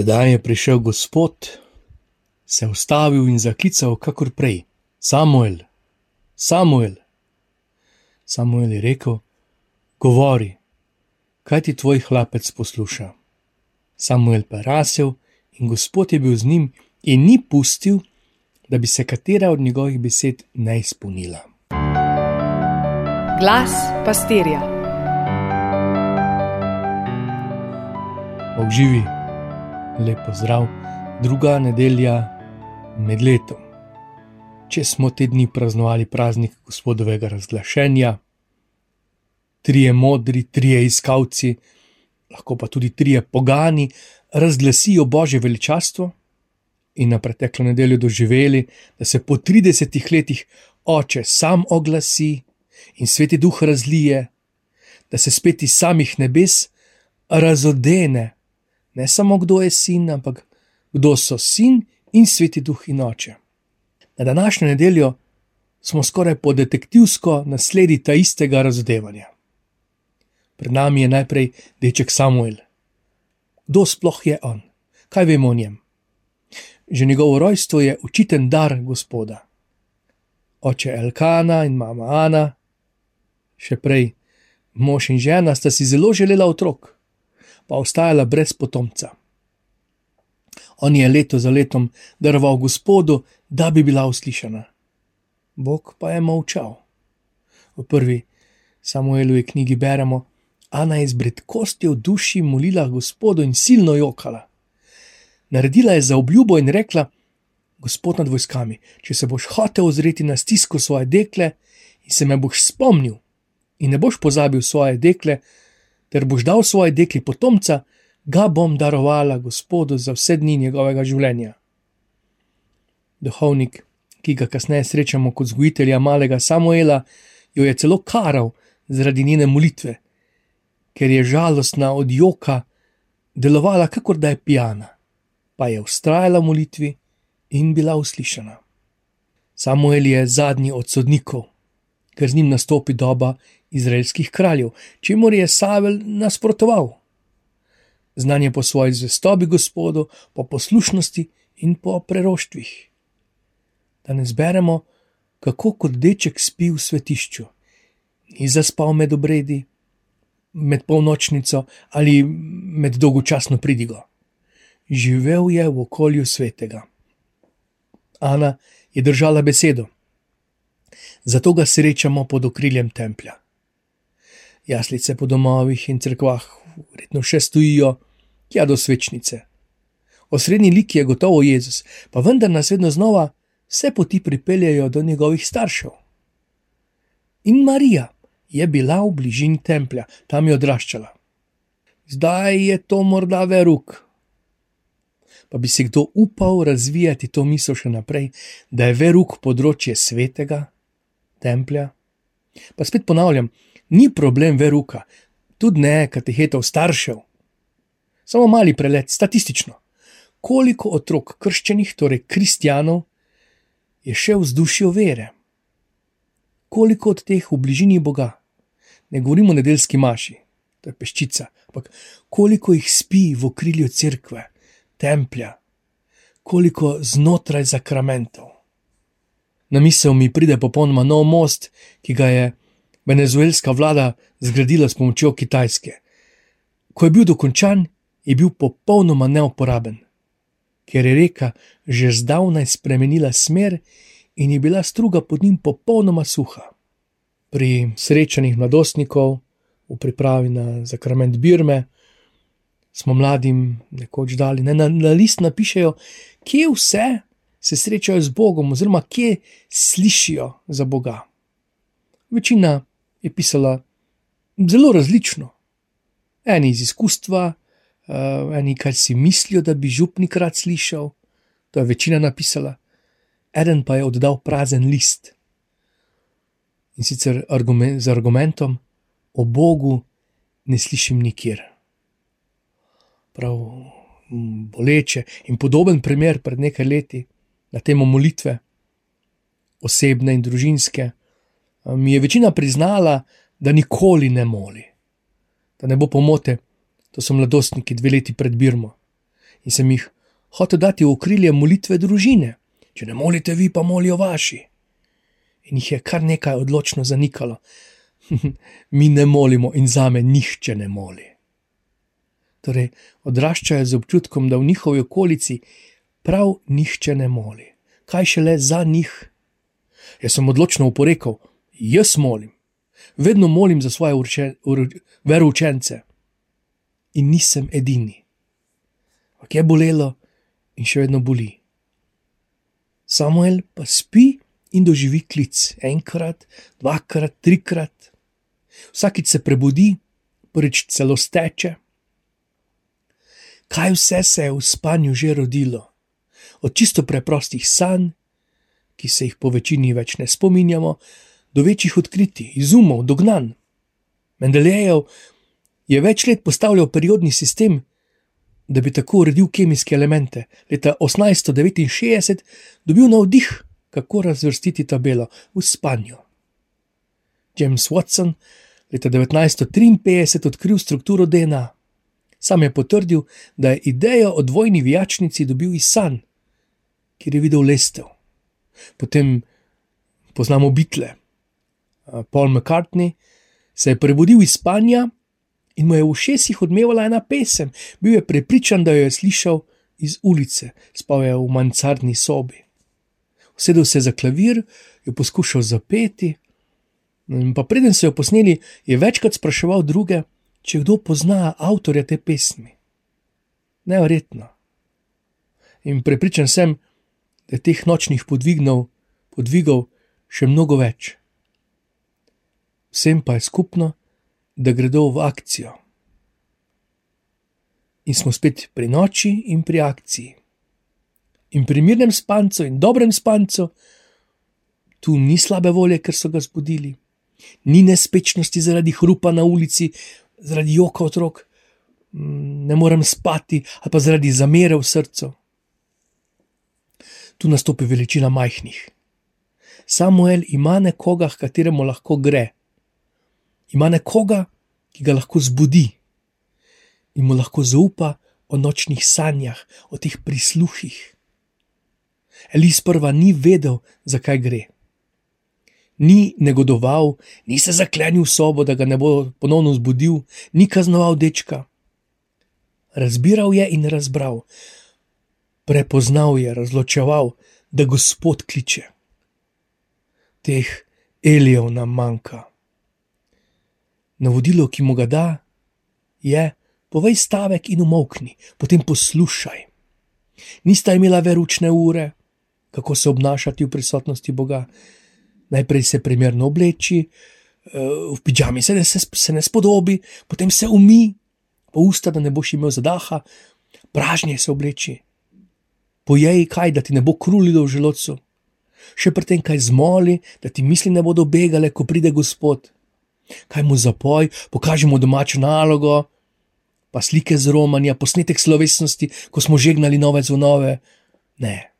Tedaj je prišel Gospod, se ustavil in zaklical, kakor prej: Samuel, Samuel. Samuel je rekel: Govori, kaj ti tvoj hlapec posluša. Samuel pa je rasel in Gospod je bil z njim in ni pustil, da bi se katera od njegovih besed ne izpolnila. Glas pastirja. Bog živi, lepo zdrav, druga nedelja med letom. Če smo te dni praznovali praznik gospodovega razglašenja, trije modri, trije iskalci, lahko pa tudi trije pogani, razglasijo božje veličastvo in na preteklo nedeljo doživeli, da se po 30 letih oče sam oglasi in sveti duh razlije, da se spet iz samih nebes razodene, ne samo kdo je sin, ampak kdo so sin in sveti duh in oče. Na današnjo nedeljo smo skoraj po detektivsko nasledi ta istega razodevanja. Pred nami je najprej deček Samuel. Kdo sploh je on? Kaj vemo o njem? Že njegovo rojstvo je učiten dar Gospoda. Oče Elkana in mama Ana, še prej mož in žena, sta si zelo želela otrok, pa ostajala brez potomca. On je leto za letom daroval Gospodu, da bi bila uslišana. Bog pa je molčal. V prvi Samuelovi knjigi beremo, Ana je z bredkosti v duši molila Gospodu in silno jokala. Naredila je za obljubo in rekla: Gospod nad vojskami, če se boš hotel ozreti na stisko svoje dekle in se me boš spomnil in ne boš pozabil svoje dekle, ter boš dal svoje dekli potomca, ga bom darovala Gospodu za vse dni njegovega življenja. Duhovnik, ki ga kasneje srečamo kot zgojitelja malega Samuela, jo je celo karal zaradi njene molitve, ker je žalostna od joka delovala, kakor da je pijana, pa je ustrajala v molitvi in bila uslišana. Samuel je zadnji od sodnikov, ker z njim nastopi doba izraelskih kraljev, čemu je Savel nasprotoval. Znanje po svoji zvestobi Gospodu, po poslušnosti in po preroštvih. Danes beremo, kako kot deček spi v svetišču, ni zaspal med obredi, med polnočnico ali med dolgočasno pridigo. Živel je v okolju svetega. Ana je držala besedo, zato ga srečamo pod okriljem templja. Jaslice po domovih in crkvah verjetno še stojijo, tja do svečnice. Osrednji lik je gotovo Jezus, pa vendar nas vedno znova vse poti pripeljajo do njegovih staršev. In Marija je bila v bližini templja, tam je odraščala. Zdaj je to morda veruk. Pa bi si kdo upal razvijati to misel še naprej, da je veruk področje svetega templja? Pa spet ponavljam, ni problem veruka, tudi ne katehetov staršev. Samo mali prelet, statistično. Koliko otrok krščenih, torej kristijanov, je še v vzdušju vere? Koliko od teh v bližini Boga? ne govorimo o nedeljski maši, to je peščica, ampak koliko jih spi v okrilju cerkve, templja, koliko znotraj zakramentov. Na misel mi pride popolnoma nov most, ki ga je venezuelska vlada zgradila s pomočjo Kitajske. Ko je bil dokončan, je bil popolnoma neuporaben, ker je reka že zdavnaj spremenila smer in je bila struga pod njim popolnoma suha pri srečanjih mladostnikov, v pripravi na zakrament Birme, smo mladim nekoč dali, ne, na, na list napišejo, kje vse se srečajo z Bogom, oziroma kje slišijo za Boga. Večina je pisala zelo različno. Eni iz izkustva, uh, eni, kar si mislijo, da bi župnik rad slišal, to je večina napisala, eden pa je oddal prazen list in sicer argument, z argumentom: O Bogu ne slišim nikjer. Prav boleče in podoben primer pred nekaj leti na temo molitve, osebne in družinske, mi je večina priznala, da nikoli ne moli. Da ne bo pomote, to so mladostniki dve leti pred Birmo. in sem jih hotel dati v okrilje molitve družine. Če ne molite vi, pa molijo vaši. In jih je kar nekaj odločno zanikalo. Mi ne molimo in za me nihče ne moli. Torej, odraščajo z občutkom, da v njihovi okolici prav nihče ne moli. Kaj šele za njih? Jaz sem odločno oporekal, jaz molim, vedno molim za svoje veroučence in nisem edini. Ampak je bolelo in še vedno boli. Samuel pa spi in doživi klic enkrat, dvakrat, trikrat. Vsakič se prebudi, prvič celo steče. Kaj vse se je v spanju že rodilo? Od čisto preprostih sanj, ki se jih po večini več ne spominjamo, do večjih odkritij, izumov, dognan. Mendelejev je več let postavljal periodni sistem, da bi tako uredil kemijske elemente. Leta 1869 dobil navdih, kako razvrstiti tabelo v spanju. James Watson leta 1953 odkril strukturo DNA. Sam je potrdil, da je idejo o dvojni vijačnici dobil iz sanj, kjer je videl lestev. Potem poznamo bitle. Paul McCartney se je prebudil iz spanja in mu je v šestih odmevala ena pesem. Bil je prepričan, da jo je slišal iz ulice, spal je v mansardni sobi. Sedel se je za klavir, jo poskušal zapeti. Pa preden so jo posneli, je večkrat spraševal druge, če kdo pozna avtorja te pesmi. Neverjetno. In prepričan sem, da je teh nočnih podvignov, podvigov še mnogo več. Vsem pa je skupno, da gredo v akcijo. In smo spet pri noči in pri akciji. In pri mirnem spancu in dobrem spancu, tu ni slabe volje, ker so ga zbudili, ni nespečnosti zaradi hrupa na ulici, zaradi joka otrok, ne morem spati, ali pa zaradi zamere v srcu. Tu nastopi veličina majhnih. Samuel ima nekoga, h kateremu lahko gre ima nekoga, ki ga lahko zbudi in mu lahko zaupa o nočnih sanjah, o teh prisluhih. Elis prva ni vedel, zakaj gre. Ni negodoval, ni se zaklenil v sobo, da ga ne bo ponovno zbudil, ni kaznoval dečka. Razbiral je in razbral, prepoznal je, razločeval, da Gospod kliče. Teh Elijev nam manjka. Navodilo, ki mu ga da, je: povej stavek in umokni, potem poslušaj. Nista imela veručne ure, kako se obnašati v prisotnosti Boga. Najprej se primerno obleči, eh, v pižami se, se, se ne spodobi, potem se umi, po usta, da ne boš imel zadaha, pražnje se obleči. Pojej kaj, da ti ne bo krulilo v želodcu. Še pri tem kaj zmoli, da ti misli ne bodo begale, ko pride Gospod kaj mu zapoj, pokažemo domačo nalogo, pa slike z romanja, posnetek slovesnosti, ko smo žegnali nove zvonove. Ne.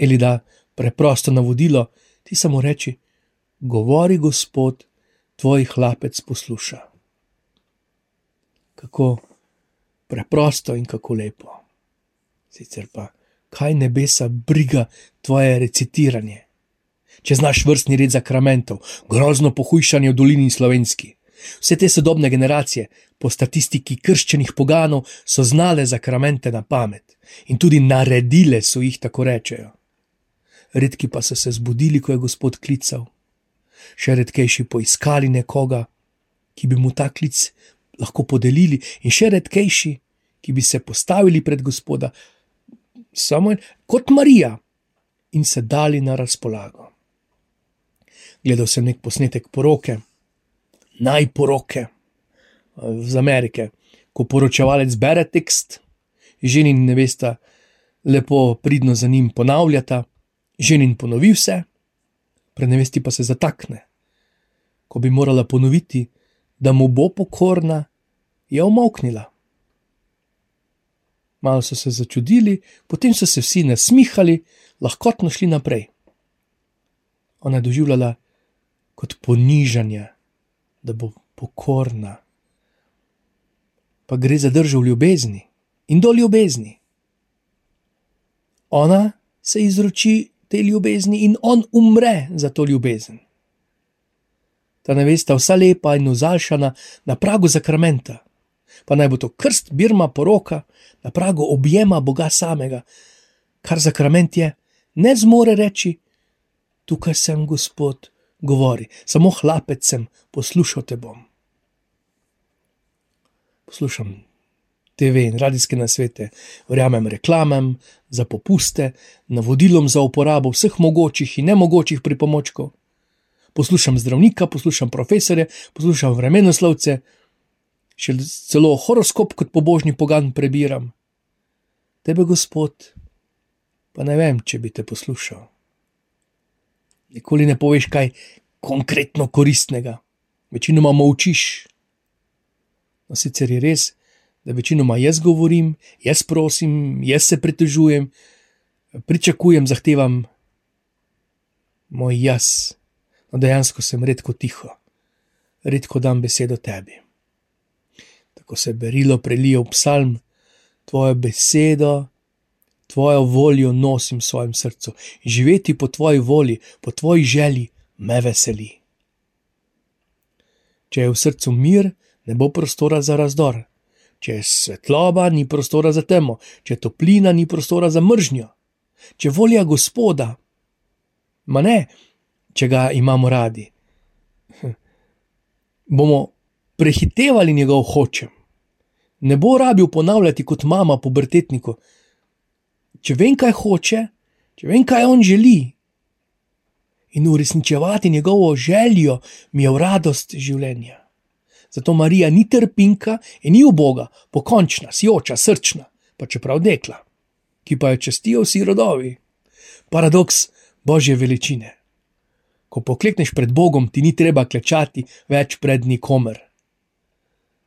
Ali da preprosto navodilo, ti samo reči: Govori Gospod, tvoj hlapec posluša. Kako preprosto in kako lepo. Sicer pa, kaj nebesa briga tvoje recitiranje če znaš vrstni red zakramentov, grozno pohujšanje v dolini slovenski. Vse te sodobne generacije, po statistiki krščenih poganov, so znale zakramente na pamet in tudi naredile so jih, tako rečejo. Redki pa so se zbudili, ko je Gospod klical, še redkejši poiskali nekoga, ki bi mu ta klic lahko podelili, in še redkejši, ki bi se postavili pred Gospoda, samo kot Marija, in se dali na razpolago gledal sem nek posnetek poroke, najporoke iz Amerike, ko poročevalec bere tekst, ženi in nevesta lepo pridno za njim ponavljata, ženi in ponovi vse, pred nevesti pa se zatakne. Ko bi morala ponoviti, da mu bo pokorna, je omoknila. Malo so se začudili, potem so se vsi nasmihali, lahkotno šli naprej. Ona je doživljala kot ponižanje, da bo pokorna. Pa gre za držo v ljubezni, in do ljubezni. Ona se izroči tej ljubezni in on umre za to ljubezen. Ta nevesta, vsa lepa in uzaljšana, na pragu zakramenta, pa naj bo to krst, birma, poroka, na pragu objema Boga samega, kar zakrament je, ne zmore reči: Tukaj sem, Gospod, govori, samo hlapec sem, poslušal te bom. Poslušam TV in radijske nasvete, verjamem reklamam za popuste, navodilom za uporabo vseh mogočih in nemogočih pripomočkov. Poslušam zdravnika, poslušam profesore, poslušam vremenoslovce, še celo horoskop kot pobožni pogan prebiram. Tebe, Gospod, pa ne vem, če bi te poslušal. Nikoli ne poveš kaj konkretno koristnega, večinoma molčiš. No, sicer je res, da večinoma jaz govorim, jaz prosim, jaz se pritožujem, pričakujem, zahtevam moj jaz. No, dejansko sem redko tiho, redko dam besedo tebi. Tako se berilo prelijo v psalm, tvojo besedo, tvojo voljo nosim v svojem srcu. Živeti po tvoji volji, po tvoji želji, me veseli. Če je v srcu mir, ne bo prostora za razdor. Če je svetloba, ni prostora za temo, če je toplina, ni prostora za mržnjo. Če volja Gospoda, ma ne, če ga imamo radi, bomo prehitevali njegov hočem. Ne bo rabil ponavljati kot mama pubertetniku. Če vem, kaj hoče, če vem, kaj on želi, in uresničevati njegovo željo, mi je v radost življenja. Zato Marija ni trpinka in ni uboga, pokončna, sjoča, srčna, pa čeprav dekla, ki pa jo čestijo vsi rodovi. Paradoks božje veličine. Ko poklekneš pred Bogom, ti ni treba klečati več pred nikomer.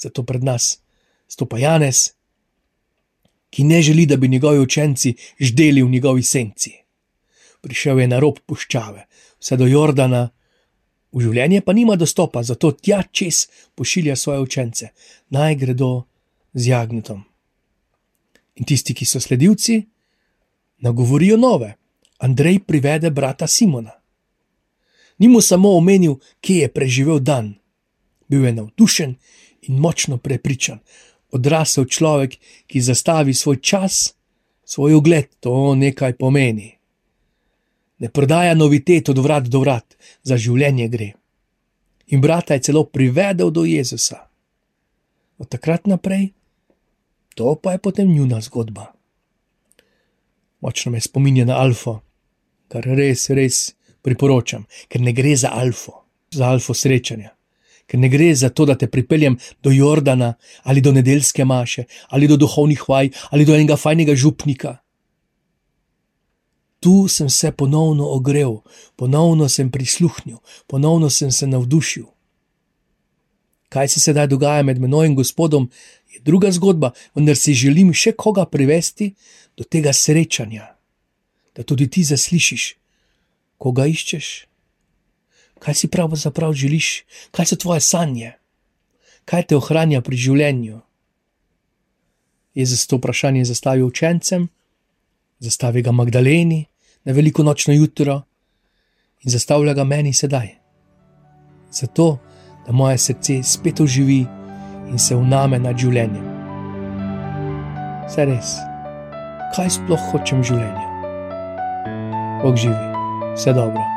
Zato pred nas stopa Janez, ki ne želi, da bi njegovi učenci ždeli v njegovi senci. Prišel je na rob puščave, vse do Jordana, v življenje pa nima dostopa, zato tja čez pošilja svoje učence, naj gredo z jagnetom. In tisti, ki so sledilci, nagovorijo nove. Andrej privede brata Simona. Ni mu samo omenil, kje je preživel dan, bil je navdušen in močno prepričan. Odrasel človek, ki zastavi svoj čas, svoj ugled, to nekaj pomeni ne prodaja novitet od vrat do vrat, za življenje gre. In brata je celo privedel do Jezusa. Od takrat naprej, to pa je potem njuna zgodba. Močno me spominja na Alfa, kar res, res priporočam, ker ne gre za Alfa, za Alfa srečanja. Ker ne gre za to, da te pripeljem do Jordana ali do nedeljske maše ali do duhovnih vaj ali do enega fajnega župnika tu sem se ponovno ogrel, ponovno sem prisluhnil, ponovno sem se navdušil. Kaj se sedaj dogaja med menoj in gospodom, je druga zgodba, vendar si želim še koga privesti do tega srečanja, da tudi ti zaslišiš, koga iščeš. Kaj si pravzaprav želiš, kaj so tvoje sanje, kaj te ohranja pri življenju? Jezus to vprašanje zastavil učencem, zastavi ga Magdaleni, na veliko nočno jutro in zastavlja ga meni sedaj. Zato, da moje srce spet oživi in se vname nad življenjem. Vse res, kaj sploh hočem v življenju? Bog živi, vse dobro.